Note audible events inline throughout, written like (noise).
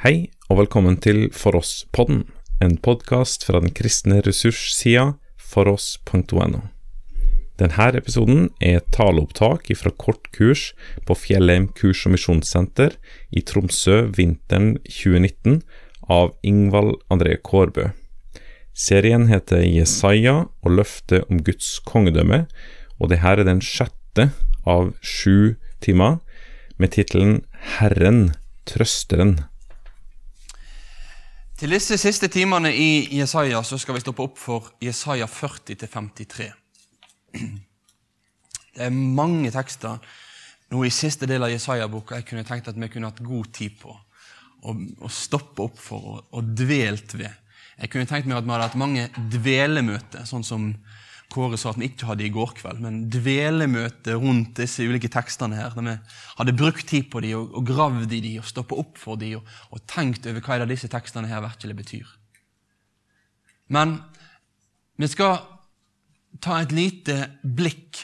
Hei, og velkommen til For oss-podden, en podkast fra den kristne ressurssida foross.no. Denne episoden er taleopptak fra kortkurs på Fjellheim kurs- og misjonssenter i Tromsø vinteren 2019 av Ingvald André Kårbø. Serien heter Jesaja og løftet om Guds kongedømme, og dette er den sjette av sju timer med tittelen Herren, trøsteren. Til disse siste timene i Jesaja så skal vi stoppe opp for Jesaja 40-53. Det er mange tekster nå i siste del av Jesaja-boka jeg kunne tenkt at vi kunne hatt god tid på å stoppe opp for og, dvelt ved. Jeg kunne tenkt meg at vi hadde hatt mange dvelemøter, sånn som Kåre sa at vi ikke hadde i går kveld, men dvelemøte rundt disse ulike tekstene her. Der vi hadde brukt tid på dem og, og gravd i dem og stoppet opp for dem og, og, tenkt over hva disse tekstene her virkelig betyr. Men vi skal ta et lite blikk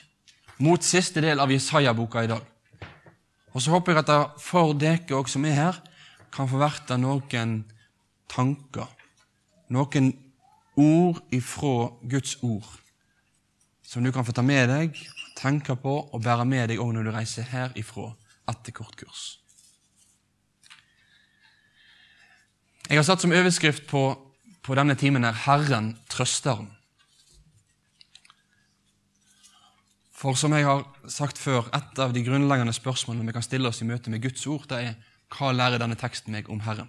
mot siste del av Jesaja-boka i dag. Og så håper jeg at det for dere òg som er her, kan få verte noen tanker, noen ord ifra Guds ord som du kan få ta med deg, tenke på og bære med deg òg når du reiser herifra etter kortkurs. Jeg har satt som overskrift på, på denne timen her 'Herren trøsteren'. For som jeg har sagt før, et av de grunnleggende spørsmålene vi kan stille oss i møte med Guds ord, det er hva lærer denne teksten meg om Herren?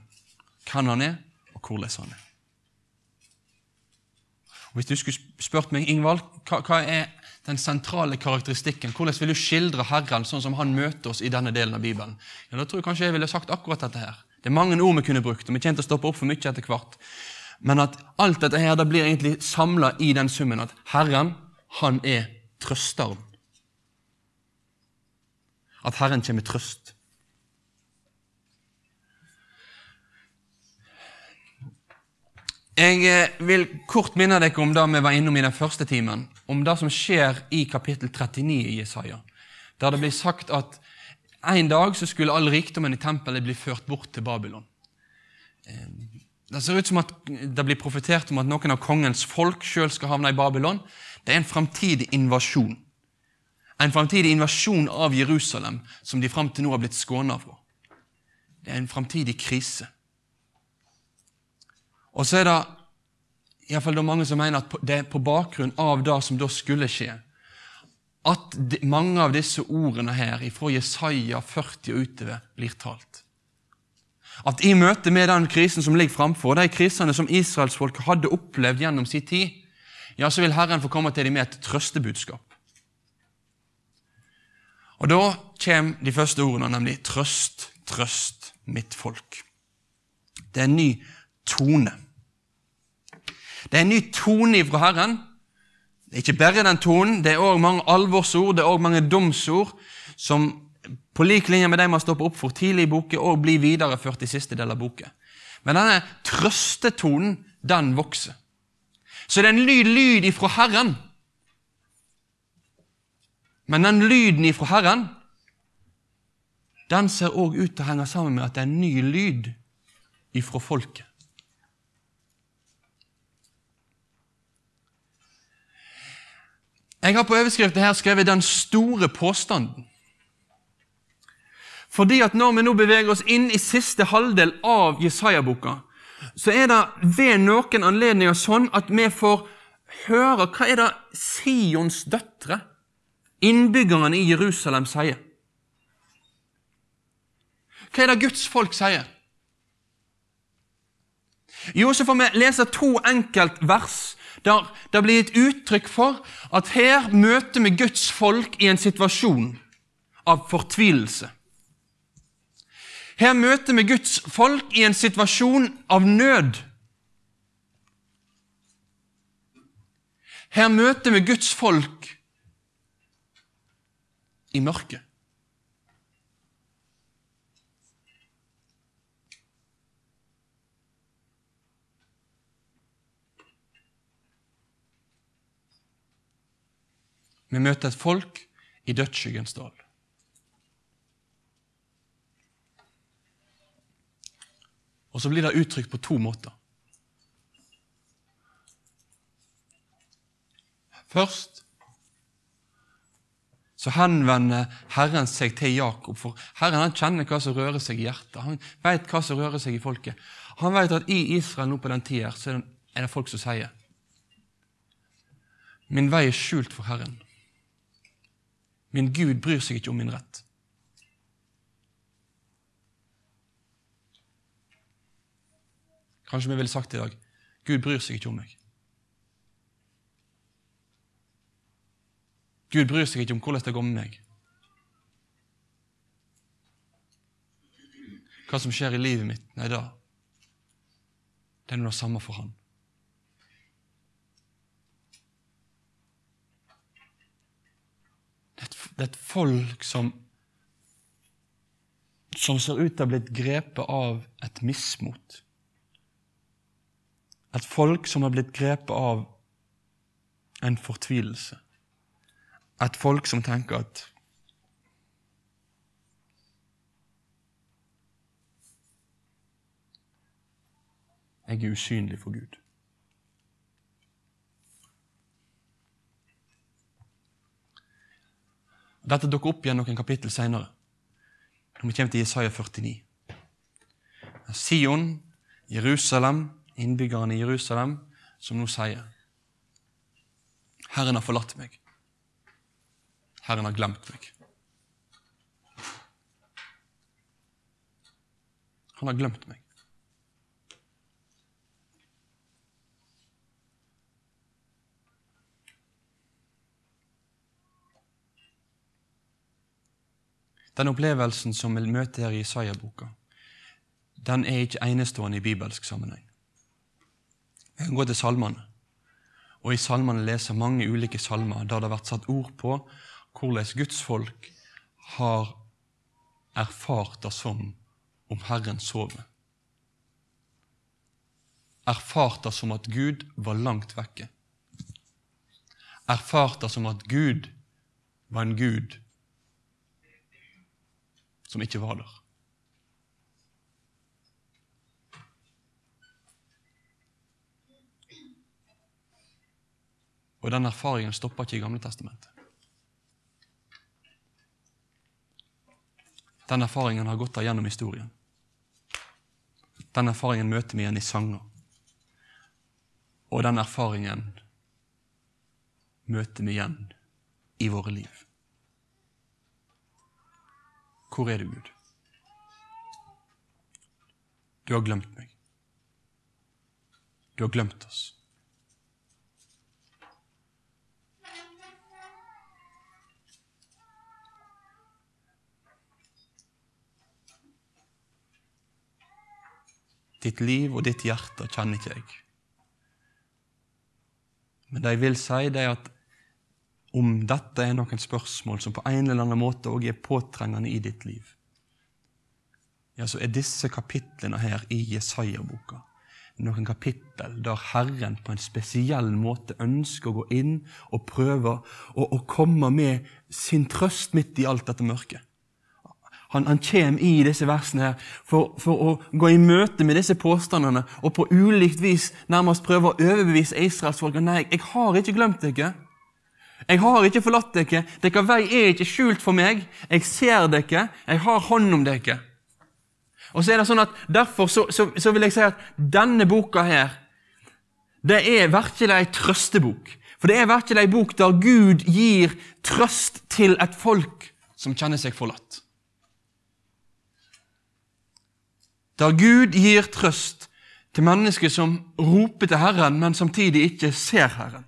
Hvem han er, og hvordan han er. Og Hvis du skulle spurt meg, Ingvald, hva, hva, er den sentrale karakteristikken? Hvordan vil du skildre Herren sånn som han møter oss i denne delen av Bibelen? Ja, Da tror jeg kanskje jeg ville sagt akkurat dette her. Det er mange ord vi kunne brukt, og vi kommer til å stoppe opp for mye etter hvert. Men at alt dette her, det blir egentlig samla i den summen at Herren, han er trøsteren. At Herren kommer med trøst. Jeg eh, vil kort minne dere om det vi var innom i den første timen, om det som skjer i kapittel 39 i Jesaja, der det blir sagt at en dag så skulle all rikdommen i tempelet bli ført bort til Babylon. Eh, det ser ut som at det blir profetert om at noen av kongens folk sjøl skal havne i Babylon. Det er en framtidig invasjon. En framtidig invasjon av Jerusalem som de fram til nå har blitt skåna fra. Det er en framtidig krise. Og så er det i fall mange som mener at det er på bakgrunn av det som da skulle skje, at mange av disse ordene her fra Jesaja 40 og utover blir talt. At i møte med den krisen som ligger framfor, de krisene som israelsfolket hadde opplevd gjennom sin tid, ja, så vil Herren få komme til dem med et trøstebudskap. Og da kommer de første ordene, nemlig 'trøst, trøst mitt folk'. Det er en ny tone. Det er en ny tone fra Herren. Det er ikke bare den tonen, det er òg mange alvorsord, det er også mange domsord, som på lik linje med de man stopper opp for tidlig i boken, og blir videreført i siste del av boken. Men denne trøstetonen, den vokser. Så det er en lyd lyd ifra Herren. Men den lyden ifra Herren, den ser òg ut til å henge sammen med at det er en ny lyd ifra folket. Jeg har på overskriften her skrevet 'Den store påstanden'. Fordi at Når vi nå beveger oss inn i siste halvdel av Jesaja-boka, så er det ved noen anledninger sånn at vi får høre hva er det Sions døtre, innbyggerne i Jerusalem, sier. Hva er det Guds folk sier? Jo, så får vi lese to enkeltvers der det blir et uttrykk for at her møter vi Guds folk i en situasjon av fortvilelse. Her møter vi Guds folk i en situasjon av nød. Her møter vi Guds folk i mørket. Vi møter et folk i dødsskyggens dal. Og så blir det uttrykt på to måter. Først så henvender Herren seg til Jakob. For Herren han kjenner hva som rører seg i hjertet. Han vet hva som rører seg i folket. Han vet at i Israel nå på den tida så er det folk som sier Min vei er skjult for Herren. Min Gud bryr seg ikke om min rett. Kanskje vi ville sagt i dag Gud bryr seg ikke om meg. Gud bryr seg ikke om hvordan det går med meg. Hva som skjer i livet mitt, nei da Det er noe det samme for han. Det er et, folk som som ser ut til å ha blitt grepet av et mismot. Et folk som har blitt grepet av en fortvilelse. Et folk som tenker at Jeg er usynlig for Gud. Dette dukker opp igjen noen kapittel senere, når vi kommer til Jesaja 49. Sion, Jerusalem, innbyggerne i Jerusalem, som nå sier Herren har forlatt meg. Herren har glemt meg. Han har glemt meg. Den opplevelsen som vi møter her i Isaiah-boka, den er ikke enestående i bibelsk sammenheng. Vi kan gå til salmene, og i salmene leser mange ulike salmer der det har vært satt ord på hvordan Guds folk har erfart det som om Herren sover. Erfart det som at Gud var langt vekke. Erfart det som at Gud var en Gud som ikke var der. Og den erfaringen stopper ikke i Gamle Testamentet. Den erfaringen har gått der gjennom historien. Den erfaringen møter vi igjen i sanger. Og den erfaringen møter vi igjen i våre liv. Hvor er du, Gud? Du har glemt meg. Du har glemt oss. Ditt liv og ditt hjerte kjenner ikke jeg. Men det jeg vil si, det er at om dette er noen spørsmål som på en eller annen måte også er påtrengende i ditt liv, ja, så er disse kapitlene her i Jesaja-boka noen kapittel der Herren på en spesiell måte ønsker å gå inn og prøve å komme med sin trøst midt i alt dette mørket. Han, han kommer i disse versene her for, for, å gå i møte med disse påstandene og på ulikt vis nærmest prøve å overbevise israelsfolket nei, jeg har ikke glemt dere. Jeg har ikke forlatt dere. Deres vei er ikke skjult for meg. Jeg ser dere. Jeg har hånd om dere. Og så er det sånn at Derfor så, så, så vil jeg si at denne boka her, det er virkelig ei trøstebok. For det er virkelig ei bok der Gud gir trøst til et folk som kjenner seg forlatt. Der Gud gir trøst til mennesker som roper til Herren, men samtidig ikke ser Herren.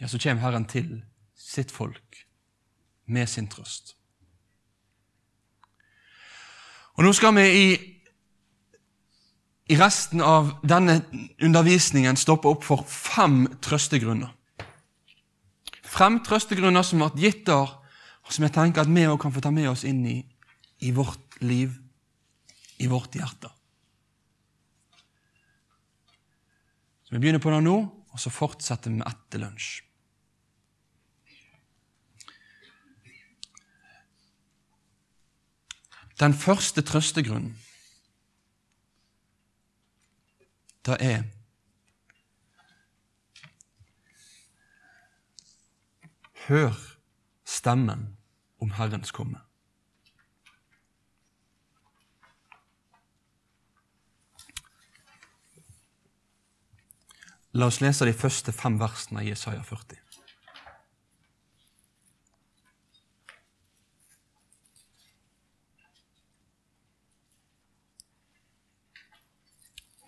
Ja, så kommer Herren til sitt folk med sin trøst. Og Nå skal vi i, i resten av denne undervisningen stoppe opp for fem trøstegrunner. Fem trøstegrunner som har vært gitt der og som jeg tenker at vi òg kan få ta med oss inn i, i vårt liv, i vårt hjerte. Så Vi begynner på det nå, og så fortsetter vi etter lunsj. Den første trøstegrunnen, det er Hør stemmen om Herrens komme. La oss lese de første fem versene i Jesaja 40.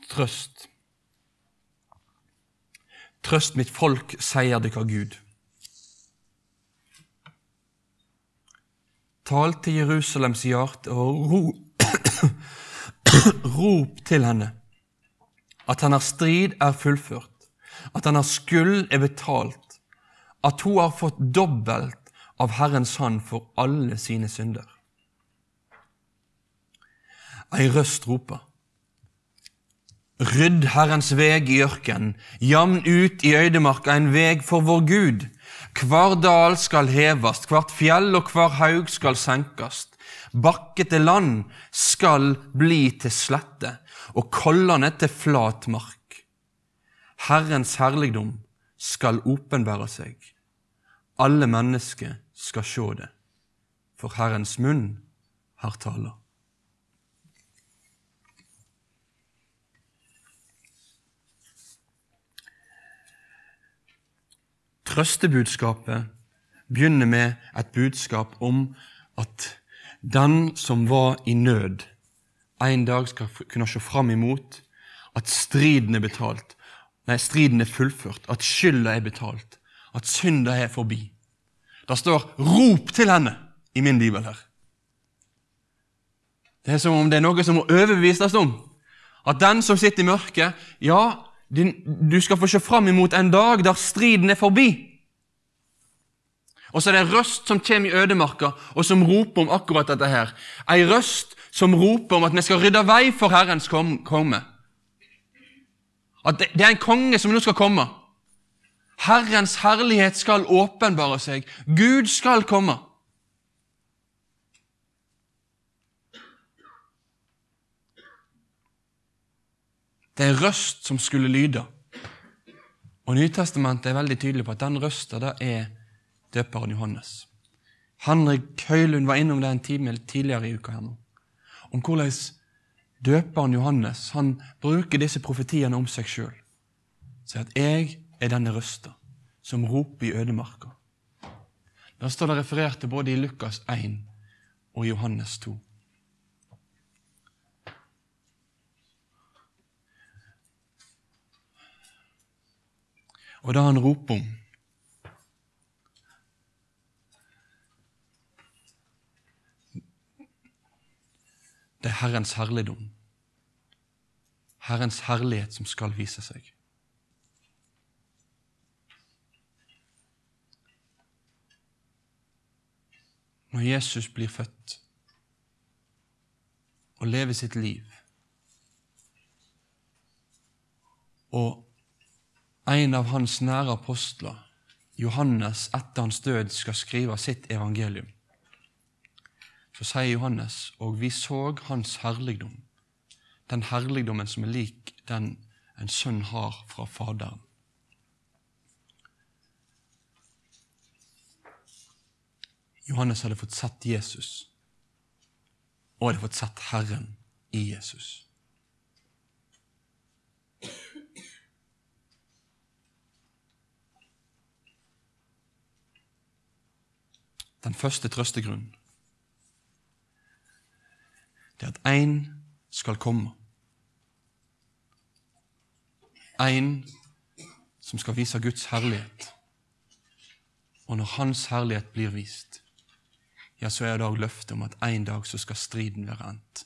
Trøst. Trøst mitt folk, sier dere Gud. Tal til Jerusalems hjerte og ro, (coughs) rop til henne at hennes strid er fullført, at hennes skyld er betalt, at hun har fått dobbelt av Herrens hånd for alle sine synder. Ei røst roper. Rydd Herrens veg i ørken, jamn ut i øydemarka en veg for vår Gud. Hver dal skal hevast, hvert fjell og hver haug skal senkast. Bakkete land skal bli til slette, og kollane til flat mark. Herrens herligdom skal åpenbære seg. Alle mennesker skal sjå det, for Herrens munn har tala. Trøstebudskapet begynner med et budskap om at den som var i nød, en dag skal kunne se fram imot at striden er betalt, nei, striden er fullført, at skylda er betalt, at synda er forbi. Det står 'rop til henne' i min bibel her. Det er som om det er noe som må overbevises om. At den som sitter i mørket, ja, du skal få se fram imot en dag der striden er forbi. Og så er det en røst som kommer i ødemarka, og som roper om akkurat dette her. Ei røst som roper om at vi skal rydde vei for Herrens komme. At det er en konge som nå skal komme. Herrens herlighet skal åpenbare seg. Gud skal komme. Det er en røst som skulle lyde. Og Nytestamentet er veldig tydelig på at den røsta er døperen Johannes. Henrik Høylund var innom det en time tidligere i uka her nå. Om hvordan døperen Johannes han bruker disse profetiene om seg sjøl. Sier at 'jeg er denne røsta som roper i ødemarka'. Der står det referert til både i Lukas 1 og Johannes 2. Og da han roper om Herrens herligdom. Herrens herlighet som skal vise seg. Når Jesus blir født og lever sitt liv, og en av hans nære apostler, Johannes, etter hans død skal skrive sitt evangelium, så sier Johannes, og vi så hans herligdom, den herligdommen som er lik den en sønn har fra Faderen. Johannes hadde fått sett Jesus, og hadde fått sett Herren i Jesus. Den første trøstegrunnen det er at én skal komme. En som skal vise Guds herlighet. Og når Hans herlighet blir vist, ja, så er det òg løftet om at en dag så skal striden være endt.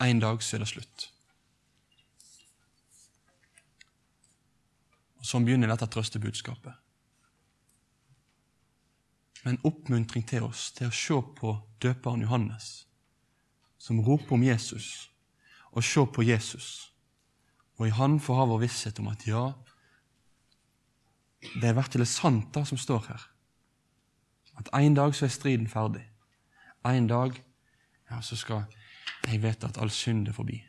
En dag så er det slutt. Sånn begynner dette trøstebudskapet. Med en oppmuntring til oss til å se på døperen Johannes, som roper om Jesus, og se på Jesus. Og i Han får ha vår visshet om at ja, det er virkelig sant, det som står her. At en dag så er striden ferdig. En dag ja, så skal jeg vite at all synd er forbi.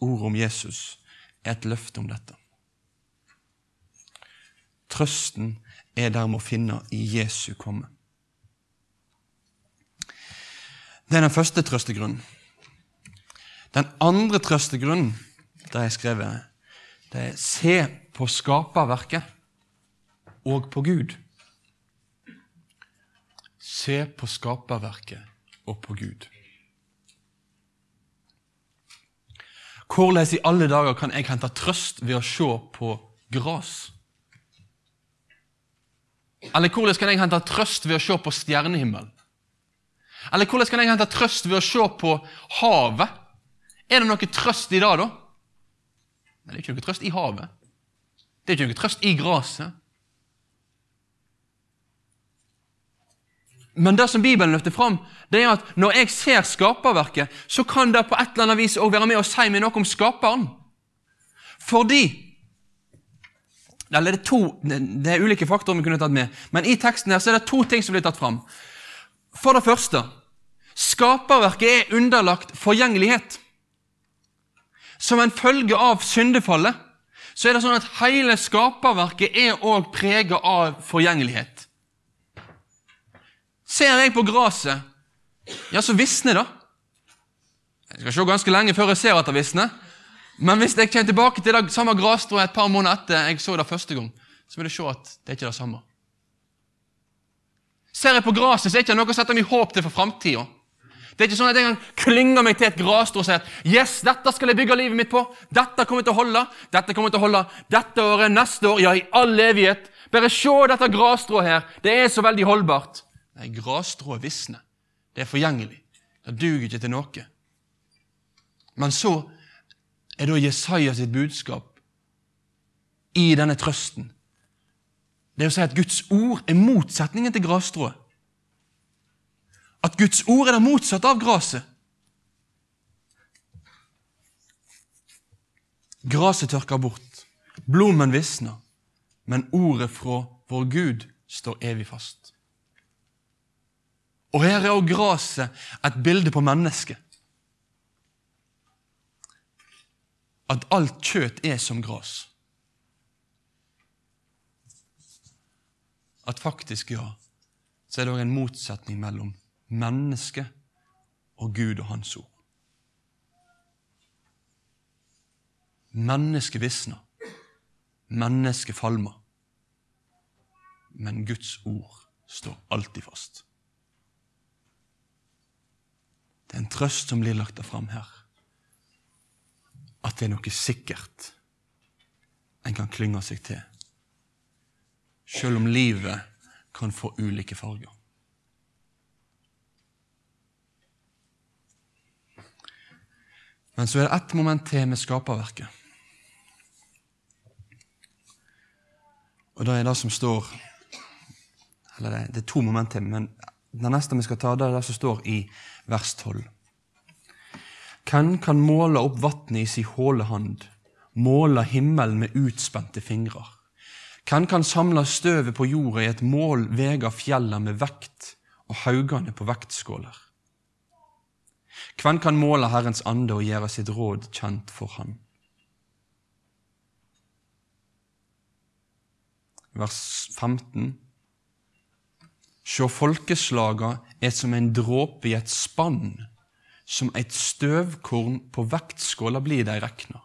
Ordet om Jesus er et løfte om dette. Trøsten er dermed å finne i Jesu komme. Det er den første trøstegrunnen. Den andre trøstegrunnen det er skrevet, det er se på skaperverket og på Gud. Se på skaperverket og på Gud. Hvordan i alle dager kan jeg hente trøst ved å se på gras? Eller hvordan kan jeg hente trøst ved å se på stjernehimmel? Eller hvordan kan jeg hente trøst ved å se på havet? Er det noe trøst i det, da? Nei, det er ikke noe trøst i havet. Det er ikke noe trøst i gresset. Men det som Bibelen løfter fram, det er at når jeg ser skaperverket, så kan det på et eller annet vis også være med å si meg noe om skaperen. Fordi Eller det er to det er ulike faktorer vi kunne tatt med, men i teksten her så er det to ting som blir tatt fram. For det første skaperverket er underlagt forgjengelighet. Som en følge av syndefallet så er det sånn at hele skaperverket er òg prega av forgjengelighet. Ser jeg på gresset, ja, så visner det. Jeg skal se ganske lenge før jeg ser at det visner. Men hvis jeg kommer tilbake til det samme grasstrået et par måneder etter jeg så det første gang, så vil jeg se at det er ikke det samme. Ser jeg på gresset, så er det ikke noe å sette mye håp til for framtida. Det er ikke sånn at jeg kan klynge meg til et grasstrå og si at yes, dette skal jeg bygge livet mitt på. Dette kommer til å holde. Dette kommer til å holde dette året, neste år, ja, i all evighet. Bare se dette grasstrået her. Det er så veldig holdbart. Nei, grasstrået visner. Det er forgjengelig. Det duger ikke til noe. Men så er da Jesaja sitt budskap i denne trøsten. Det å si at Guds ord er motsetningen til grasstrået. At Guds ord er det motsatte av gresset. Gresset tørker bort, blommen visner, men ordet fra vår Gud står evig fast. Og her er òg gresset et bilde på mennesket. At alt kjøtt er som gras. At faktisk, ja, så er det òg en motsetning mellom menneske og Gud og Hans ord. Mennesket visner. Mennesket falmer. Men Guds ord står alltid fast. Det er en trøst som blir lagt fram her. At det er noe sikkert en kan klynge seg til. Selv om livet kan få ulike farger. Men så er det ett moment til med skaperverket. Og det er det som står Eller det, er to moment til, men det neste vi skal ta, det er det som står i vers 12. Hvem kan måle opp vannet i si håle hand, måle himmelen med utspente fingrer? Hvem kan samle støvet på jorda i et mål, vega fjellet med vekt og haugane på vektskåler? Hvem kan måle Herrens ande og gjøre sitt råd kjent for Han? Vers 15. Sjå folkeslaga er som en dråpe i et spann, som et støvkorn på vektskåla blir de rekna.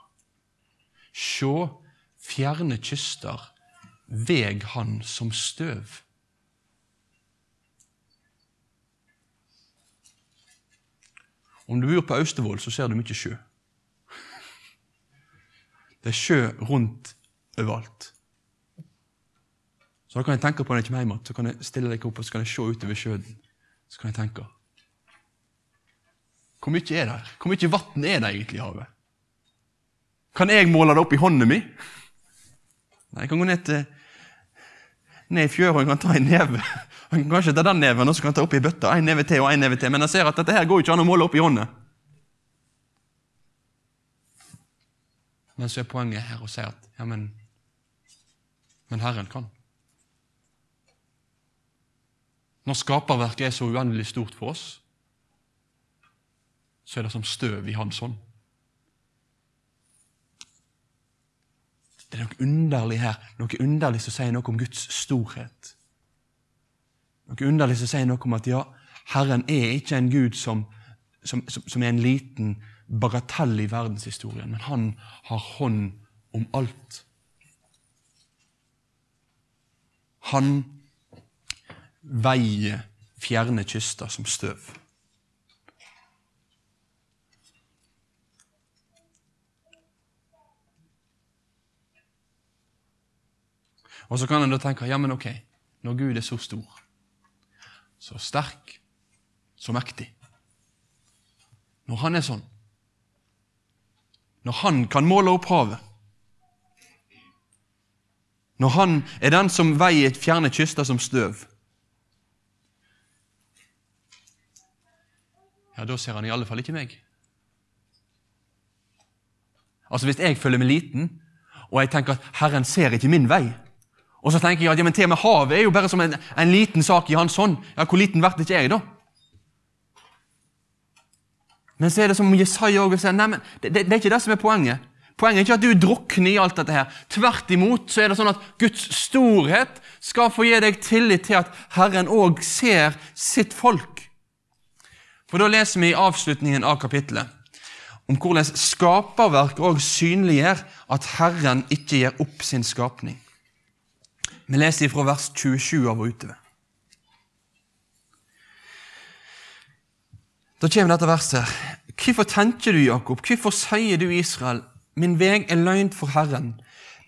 Sjå fjerne kyster, veg han som støv. Om du bor på Austevoll, så ser du mye sjø. Det er sjø rundt overalt. Så da kan jeg tenke på når jeg kommer hjem igjen, så kan jeg stille deg opp og så kan jeg se utover sjøen. Så kan jeg tenke Hvor mye er det her? Hvor mye vann er det egentlig i havet? Kan jeg måle det opp i hånden min? Nei, jeg kan gå ned til ned i fjøra og kan ta en neve. (laughs) Han kan kanskje ta den neven og så kan han ta i bøtta. En neve til og en neve til. Men jeg ser at dette her går ikke an å måle opp i hånda. Men så er poenget her å si at ja, men, men Herren kan. Når skaperverket er så uendelig stort for oss, så er det som støv i hans hånd. Det er noe underlig her, noe underlig som sier noe om Guds storhet. Noe underlig som sier noe om at ja, Herren er ikke en Gud som, som, som er en liten bagatell i verdenshistorien, men han har hånd om alt. Han veier fjerne kyster som støv. Og så kan en da tenke ja, men ok, når Gud er så stor, så sterk, så mektig Når han er sånn, når han kan måle opp havet Når han er den som veier fjerne kyster som støv Ja, da ser han i alle fall ikke meg. Altså Hvis jeg føler meg liten, og jeg tenker at Herren ser ikke min vei og så tenker jeg at ja, men til og med havet er jo bare som en, en liten sak i hans hånd. Ja, Hvor liten blir ikke jeg, da? Men så er det som Jesaja også sier, nei, men det, det, det, er ikke det som er poenget. Poenget er ikke at du drukner i alt dette. her. Tvert imot så er det sånn at Guds storhet skal få gi deg tillit til at Herren òg ser sitt folk. For Da leser vi i avslutningen av kapittelet om hvordan skaperverk òg synliggjør at Herren ikke gir opp sin skapning. Vi leser fra vers 27 av og utover. Da kommer dette verset. Hvorfor tenker du, Jakob? Hvorfor sier du, Israel, min veg er løgn for Herren,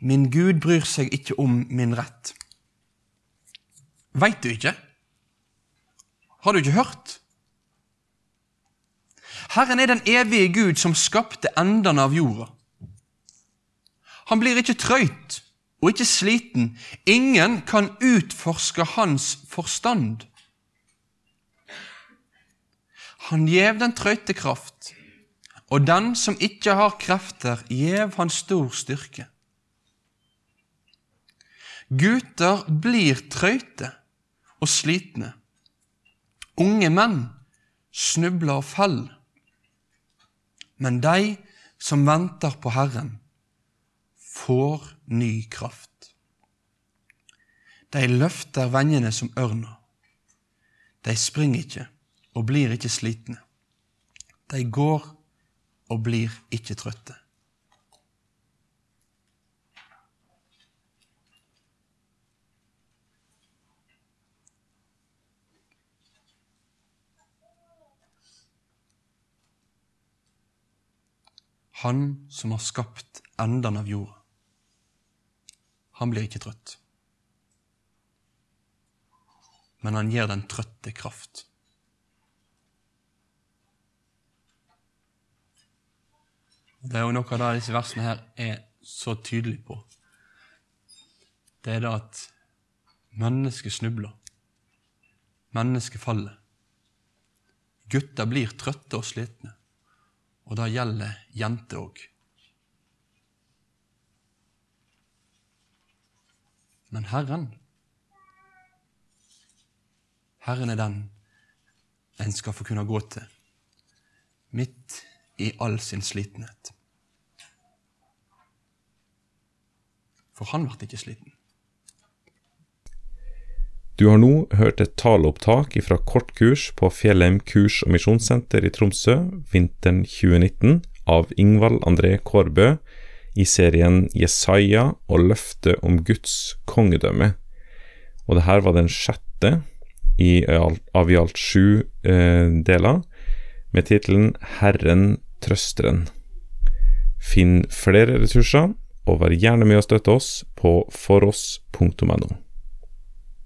min Gud bryr seg ikke om min rett? Veit du ikke? Har du ikke hørt? Herren er den evige Gud som skapte endene av jorda. Han blir ikke trøyt og ikke sliten. Ingen kan utforske hans forstand. Han gjev den trøyte kraft, og den som ikke har krefter, gjev han stor styrke. Gutter blir trøyte og slitne. Unge menn snubler og faller. Men de som venter på Herren, får ny kraft. De løfter vengene som ørna. De springer ikke og blir ikke slitne. De går og blir ikke trøtte. Han som har skapt endene av jorda. Han blir ikke trøtt. Men han gir den trøtte kraft. Det er jo noe av det disse versene her er så tydelige på. Det er det at mennesket snubler. Mennesket faller. Gutter blir trøtte og slitne. Og det gjelder jenter òg. Men Herren Herren er den en skal få kunne gå til, midt i all sin slitenhet. For han ble ikke sliten. Du har nå hørt et taleopptak fra kortkurs på Fjellheim kurs- og misjonssenter i Tromsø vinteren 2019 av Ingvald André Kårbø i serien Jesaja og løftet om Guds kongedømme. Og det her var den sjette i, av i alt sju eh, deler, med tittelen Herren trøsteren. Finn flere ressurser, og vær gjerne med å støtte oss på foross.no.